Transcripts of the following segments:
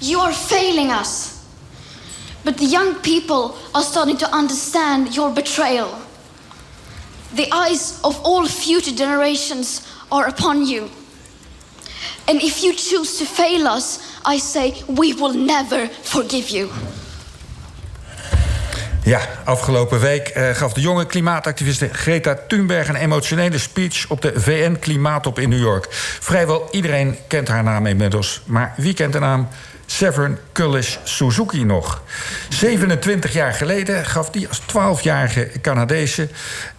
You are failing us. But the young people are starting to understand your betrayal. The eyes of all future generations are upon you. And if you choose to fail us, I say we will never forgive you. Ja, afgelopen week eh, gaf de jonge klimaatactiviste Greta Thunberg een emotionele speech op de VN-klimaattop in New York. Vrijwel iedereen kent haar naam inmiddels. Maar wie kent de naam Severn Cullis Suzuki nog? 27 jaar geleden gaf die als 12-jarige Canadese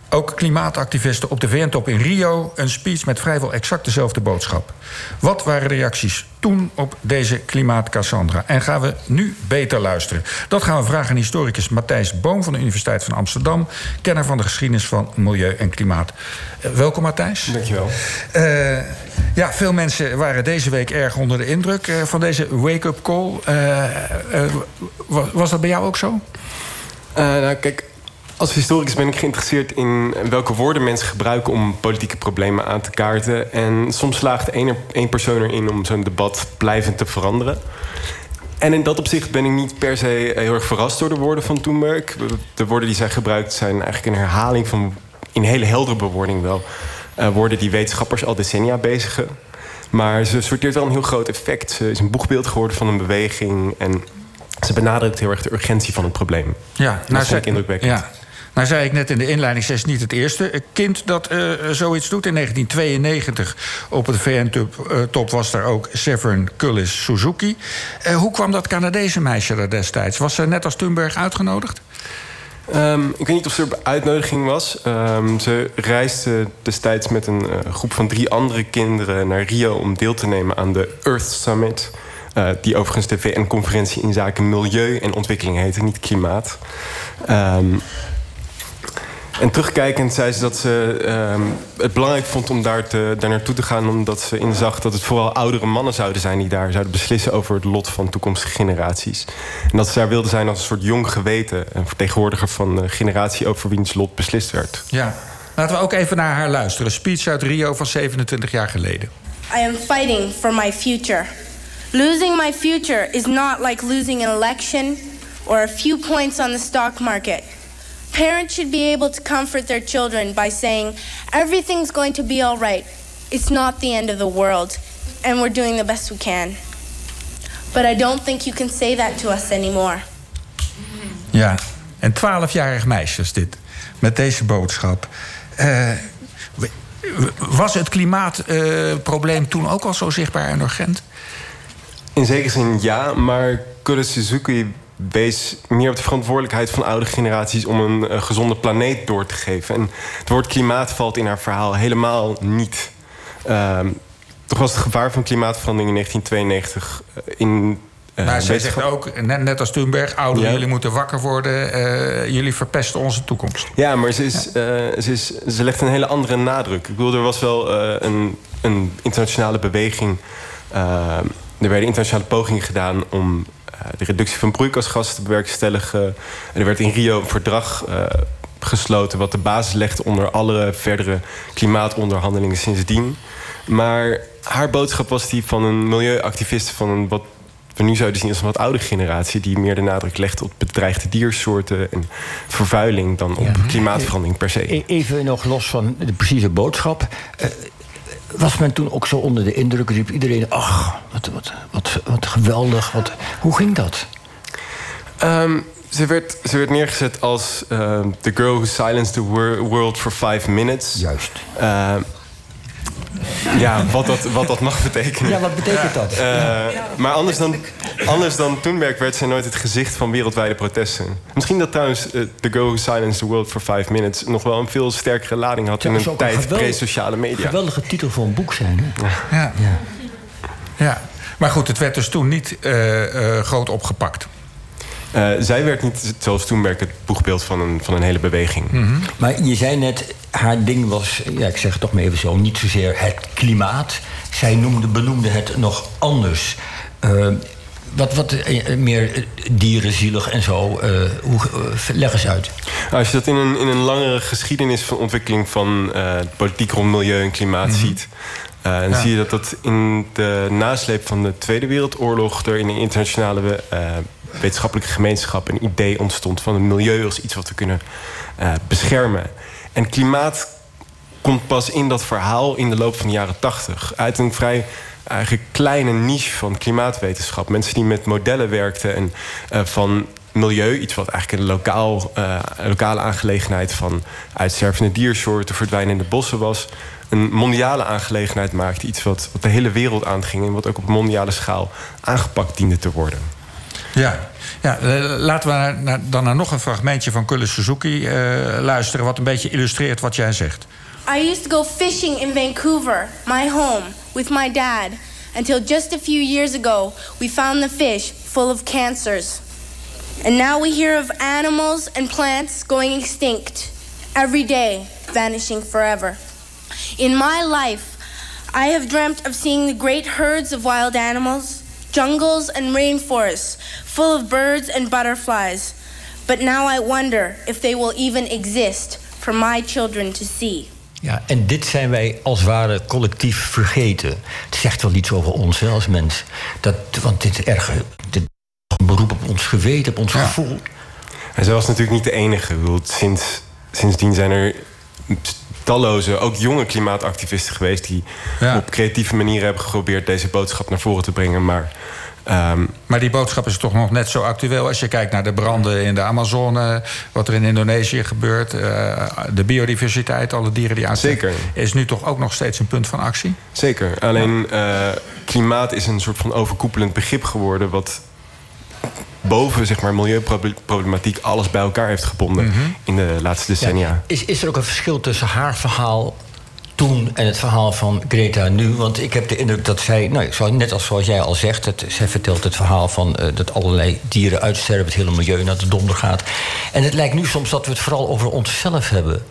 ook klimaatactivisten op de VN-top in Rio een speech met vrijwel exact dezelfde boodschap. Wat waren de reacties toen op deze klimaat-Cassandra? En gaan we nu beter luisteren? Dat gaan we vragen aan historicus Matthijs Boom van de Universiteit van Amsterdam, kenner van de geschiedenis van milieu en klimaat. Uh, welkom Matthijs. Dankjewel. Uh, ja, veel mensen waren deze week erg onder de indruk uh, van deze wake-up call. was dat bij jou ook zo? nou, kijk, als historicus ben ik geïnteresseerd in welke woorden mensen gebruiken om politieke problemen aan te kaarten. En soms slaagt één, één persoon erin om zo'n debat blijvend te veranderen. En in dat opzicht ben ik niet per se heel erg verrast door de woorden van Thunberg. De woorden die zij gebruikt zijn eigenlijk een herhaling van, in hele heldere bewoording wel, uh, woorden die wetenschappers al decennia bezigen. Maar ze sorteert wel een heel groot effect. Ze is een boegbeeld geworden van een beweging. En ze benadrukt heel erg de urgentie van het probleem. Ja, nou, dat vind ik indrukwekkend. Ja. Nou zei ik net in de inleiding, ze is niet het eerste kind dat uh, zoiets doet. In 1992 op het VN-top uh, was daar ook Severn Cullis Suzuki. Uh, hoe kwam dat Canadese meisje er destijds? Was ze net als Thunberg uitgenodigd? Um, ik weet niet of ze op uitnodiging was. Um, ze reisde destijds met een groep van drie andere kinderen naar Rio om deel te nemen aan de Earth Summit. die overigens de VN-conferentie in zaken milieu en ontwikkeling heette, niet klimaat. Um, en terugkijkend zei ze dat ze uh, het belangrijk vond om daar, te, daar naartoe te gaan... omdat ze inzag dat het vooral oudere mannen zouden zijn... die daar zouden beslissen over het lot van toekomstige generaties. En dat ze daar wilde zijn als een soort jong geweten... een vertegenwoordiger van de generatie over wiens lot beslist werd. Ja, laten we ook even naar haar luisteren. Speech uit Rio van 27 jaar geleden. I am fighting for my future. Losing my future is not like losing an election... or a few points on the stock market... Parents should be able to comfort their children by saying, everything's going to be all right. It's not the end of the world, and we're doing the best we can. But I don't think you can say that to us anymore. Ja, een twaalfjarig meisje is dit, met deze boodschap. Uh, was het klimaatprobleem uh, toen ook al zo zichtbaar en urgent? In zekere zin ja, maar Kure Suzuki wees meer op de verantwoordelijkheid van oude generaties om een uh, gezonde planeet door te geven. En het woord klimaat valt in haar verhaal helemaal niet. Uh, toch was het gevaar van klimaatverandering in 1992 in. Uh, maar zij zegt ook, net, net als Thunberg, ouderen, ja. jullie moeten wakker worden. Jullie verpesten onze toekomst. Ja, maar ze, is, ze, is, ze legt een hele andere nadruk. Ik bedoel, er was wel een, een internationale beweging. er werden internationale pogingen gedaan om de reductie van broeikasgassen te bewerkstelligen. Er werd in Rio een verdrag uh, gesloten... wat de basis legde onder alle verdere klimaatonderhandelingen sindsdien. Maar haar boodschap was die van een milieuactivist... van een wat we nu zouden zien als een wat oude generatie... die meer de nadruk legt op bedreigde diersoorten en vervuiling... dan op ja. klimaatverandering per se. E-, even nog los van de precieze boodschap. Uh, was men toen ook zo onder de indruk? Riep iedereen, ach, wat, wat, wat, wat geweldig. Wat, hoe ging dat? Um, ze, werd, ze werd neergezet als uh, the girl who silenced the world for five minutes. Juist. Uh, ja, wat dat, wat dat mag betekenen. Ja, wat betekent dat? Uh, ja. Maar anders dan, anders dan Thunberg werd zij nooit het gezicht van wereldwijde protesten. Misschien dat trouwens uh, The Go Who Silenced the World for Five Minutes... nog wel een veel sterkere lading had in een tijd pre-sociale media. Een geweldige titel voor een boek zijn. Hè? Ja. ja. ja. Maar goed, het werd dus toen niet uh, groot opgepakt. Uh, zij werd niet zoals Thunberg het boegbeeld van een, van een hele beweging. Mm -hmm. Maar je zei net, haar ding was, ja, ik zeg het toch maar even zo, niet zozeer het klimaat. Zij noemde, benoemde het nog anders. Uh, wat, wat uh, meer dierenzielig en zo. hoe, leg eens uit. Als je dat in een, in een langere geschiedenis van ontwikkeling van politiek rond milieu en klimaat mm -hmm. ziet. Uh, en zie je dat dat in de nasleep van de Tweede Wereldoorlog... er in de internationale uh, wetenschappelijke gemeenschap... een idee ontstond van het milieu als iets wat we kunnen uh, beschermen. En klimaat komt pas in dat verhaal in de loop van de jaren tachtig. Uit een vrij eigenlijk kleine niche van klimaatwetenschap. Mensen die met modellen werkten en uh, van milieu, iets wat eigenlijk een lokaal, uh, lokale aangelegenheid van uitstervende diersoorten, verdwijnende bossen was, een mondiale aangelegenheid maakte. Iets wat, wat de hele wereld aanging en wat ook op mondiale schaal aangepakt diende te worden. Ja, ja laten we naar, naar, dan naar nog een fragmentje van Kulle Suzuki uh, luisteren, wat een beetje illustreert wat jij zegt. I used to go fishing in Vancouver, my home, with my dad, until just a few years ago we found the fish full of cancers. And now we hear of animals and plants going extinct every day, vanishing forever. In my life, I have dreamt of seeing the great herds of wild animals, jungles and rainforests full of birds and butterflies. But now I wonder if they will even exist for my children to see. Ja, en dit zijn wij als ware collectief vergeten. Het zegt wel iets over ons hè, als mens. Dat, want dit is erg dit een beroep op ons geweten, op ons ja. gevoel. En zij was natuurlijk niet de enige. Sinds, sindsdien zijn er talloze, ook jonge klimaatactivisten geweest... die ja. op creatieve manieren hebben geprobeerd deze boodschap naar voren te brengen. Maar Um, maar die boodschap is toch nog net zo actueel als je kijkt naar de branden in de Amazone, wat er in Indonesië gebeurt, uh, de biodiversiteit, alle dieren die aanzeker is nu toch ook nog steeds een punt van actie? Zeker. Alleen uh, klimaat is een soort van overkoepelend begrip geworden, wat boven zeg maar, milieuproblematiek alles bij elkaar heeft gebonden mm -hmm. in de laatste decennia. Ja. Is, is er ook een verschil tussen haar verhaal toen en het verhaal van Greta nu. Want ik heb de indruk dat zij, nou, net als zoals jij al zegt, het, zij vertelt het verhaal van uh, dat allerlei dieren uitsterven, het hele milieu naar de donder gaat. En het lijkt nu soms dat we het vooral over onszelf hebben.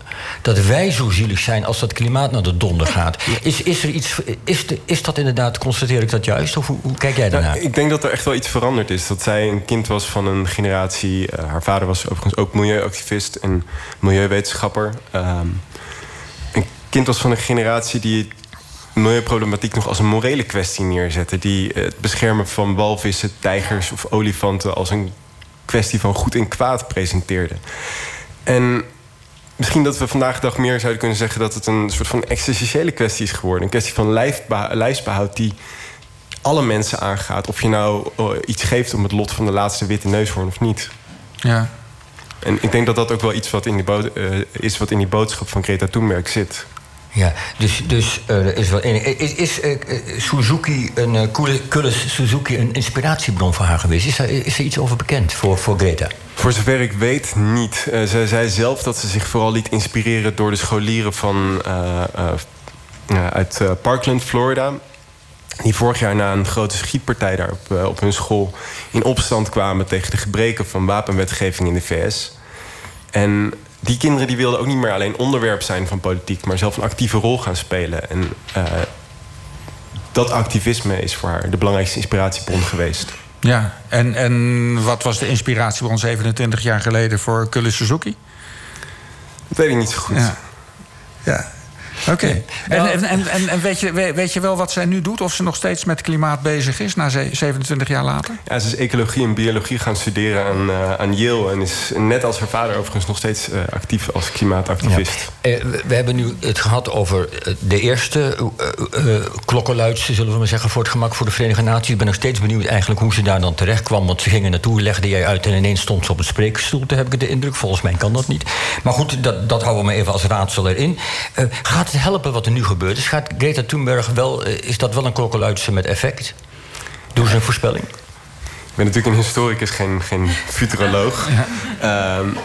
Dat wij zo zielig zijn als dat klimaat naar de donder gaat. Is, is er iets, is, de, is dat inderdaad, constateer ik dat juist? Of hoe, hoe kijk jij daarnaar? Nou, ik denk dat er echt wel iets veranderd is. Dat zij een kind was van een generatie. Uh, haar vader was overigens ook milieuactivist en milieuwetenschapper. Um, kind was van een generatie die milieuproblematiek nog als een morele kwestie neerzette. Die het beschermen van walvissen, tijgers of olifanten als een kwestie van goed en kwaad presenteerde. En misschien dat we vandaag de dag meer zouden kunnen zeggen dat het een soort van existentiële kwestie is geworden. Een kwestie van lijfsbehoud die alle mensen aangaat. Of je nou eh, iets geeft om het lot van de laatste witte neushoorn of niet. Ja. En ik denk dat dat ook wel iets wat in die uh, is wat in die boodschap van Greta Thunberg zit. Ja, dus, dus uh, is, wel, is, is uh, Suzuki, een, uh, Suzuki een inspiratiebron voor haar geweest? Is is er iets over bekend voor, voor Greta? Voor zover ik weet niet. Zij zei zelf dat ze zich vooral liet inspireren door de scholieren van, uit Parkland, Florida. Die vorig jaar na een grote schietpartij daar op, op hun school in opstand kwamen tegen de gebreken van wapenwetgeving in de VS. En die kinderen die wilden ook niet meer alleen onderwerp zijn van politiek, maar zelf een actieve rol gaan spelen. En uh, dat activisme is voor haar de belangrijkste inspiratiebron geweest. Ja, en, en wat was de inspiratiebron 27 jaar geleden voor Kulle Suzuki? Dat weet ik niet zo goed. Ja. ja. Oké. En, en, en, en weet, je, weet je wel wat zij nu doet? Of ze nog steeds met klimaat bezig is, na 27 jaar later? Ja, ze is ecologie en biologie gaan studeren aan, uh, aan Yale. En is net als haar vader overigens nog steeds uh, actief als klimaatactivist. Ja. Uh, we hebben nu het gehad over de eerste klokkenluidse, zullen we maar zeggen, voor het gemak voor de Verenigde Naties. Ik ben nog steeds benieuwd eigenlijk hoe ze daar dan terecht kwam. Want ze gingen naartoe, legde jij uit en ineens stond ze op een spreekstoel. Daar heb ik de indruk. Volgens mij kan dat niet. Maar goed, dat, dat houden we maar even als raadsel erin. gaat het helpen wat er nu gebeurt? Dus gaat Greta Thunberg wel, eh, is dat wel een klokkenluidse met effect? Doe ze een voorspelling. Ik ben natuurlijk een historicus, geen, geen futuroloog. Ja. Um,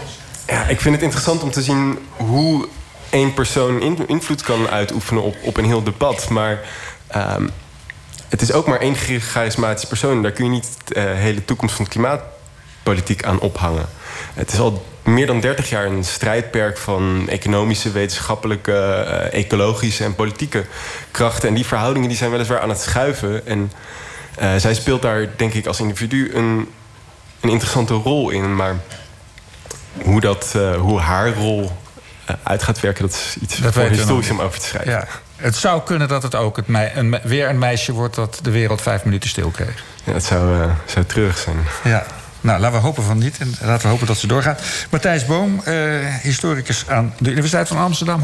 ja, ik vind het interessant om te zien hoe één persoon invloed kan uitoefenen op, op een heel debat. Maar um, het is ook maar één charismatische persoon. Daar kun je niet de uh, hele toekomst van klimaatpolitiek aan ophangen. Het is al meer dan 30 jaar een strijdperk van economische, wetenschappelijke, uh, ecologische en politieke krachten. En die verhoudingen die zijn weliswaar aan het schuiven. En uh, zij speelt daar, denk ik, als individu een, een interessante rol in. Maar hoe, dat, uh, hoe haar rol uit gaat werken, dat is iets dat voor historisch om over te schrijven. Ja. Het zou kunnen dat het ook het een, weer een meisje wordt dat de wereld vijf minuten stil kreeg. Ja, het zou, eh, zou terug zijn. Ja. Nou, laten we hopen van niet. En laten we hopen dat ze doorgaat. Matthijs Boom, eh, historicus aan de Universiteit van Amsterdam.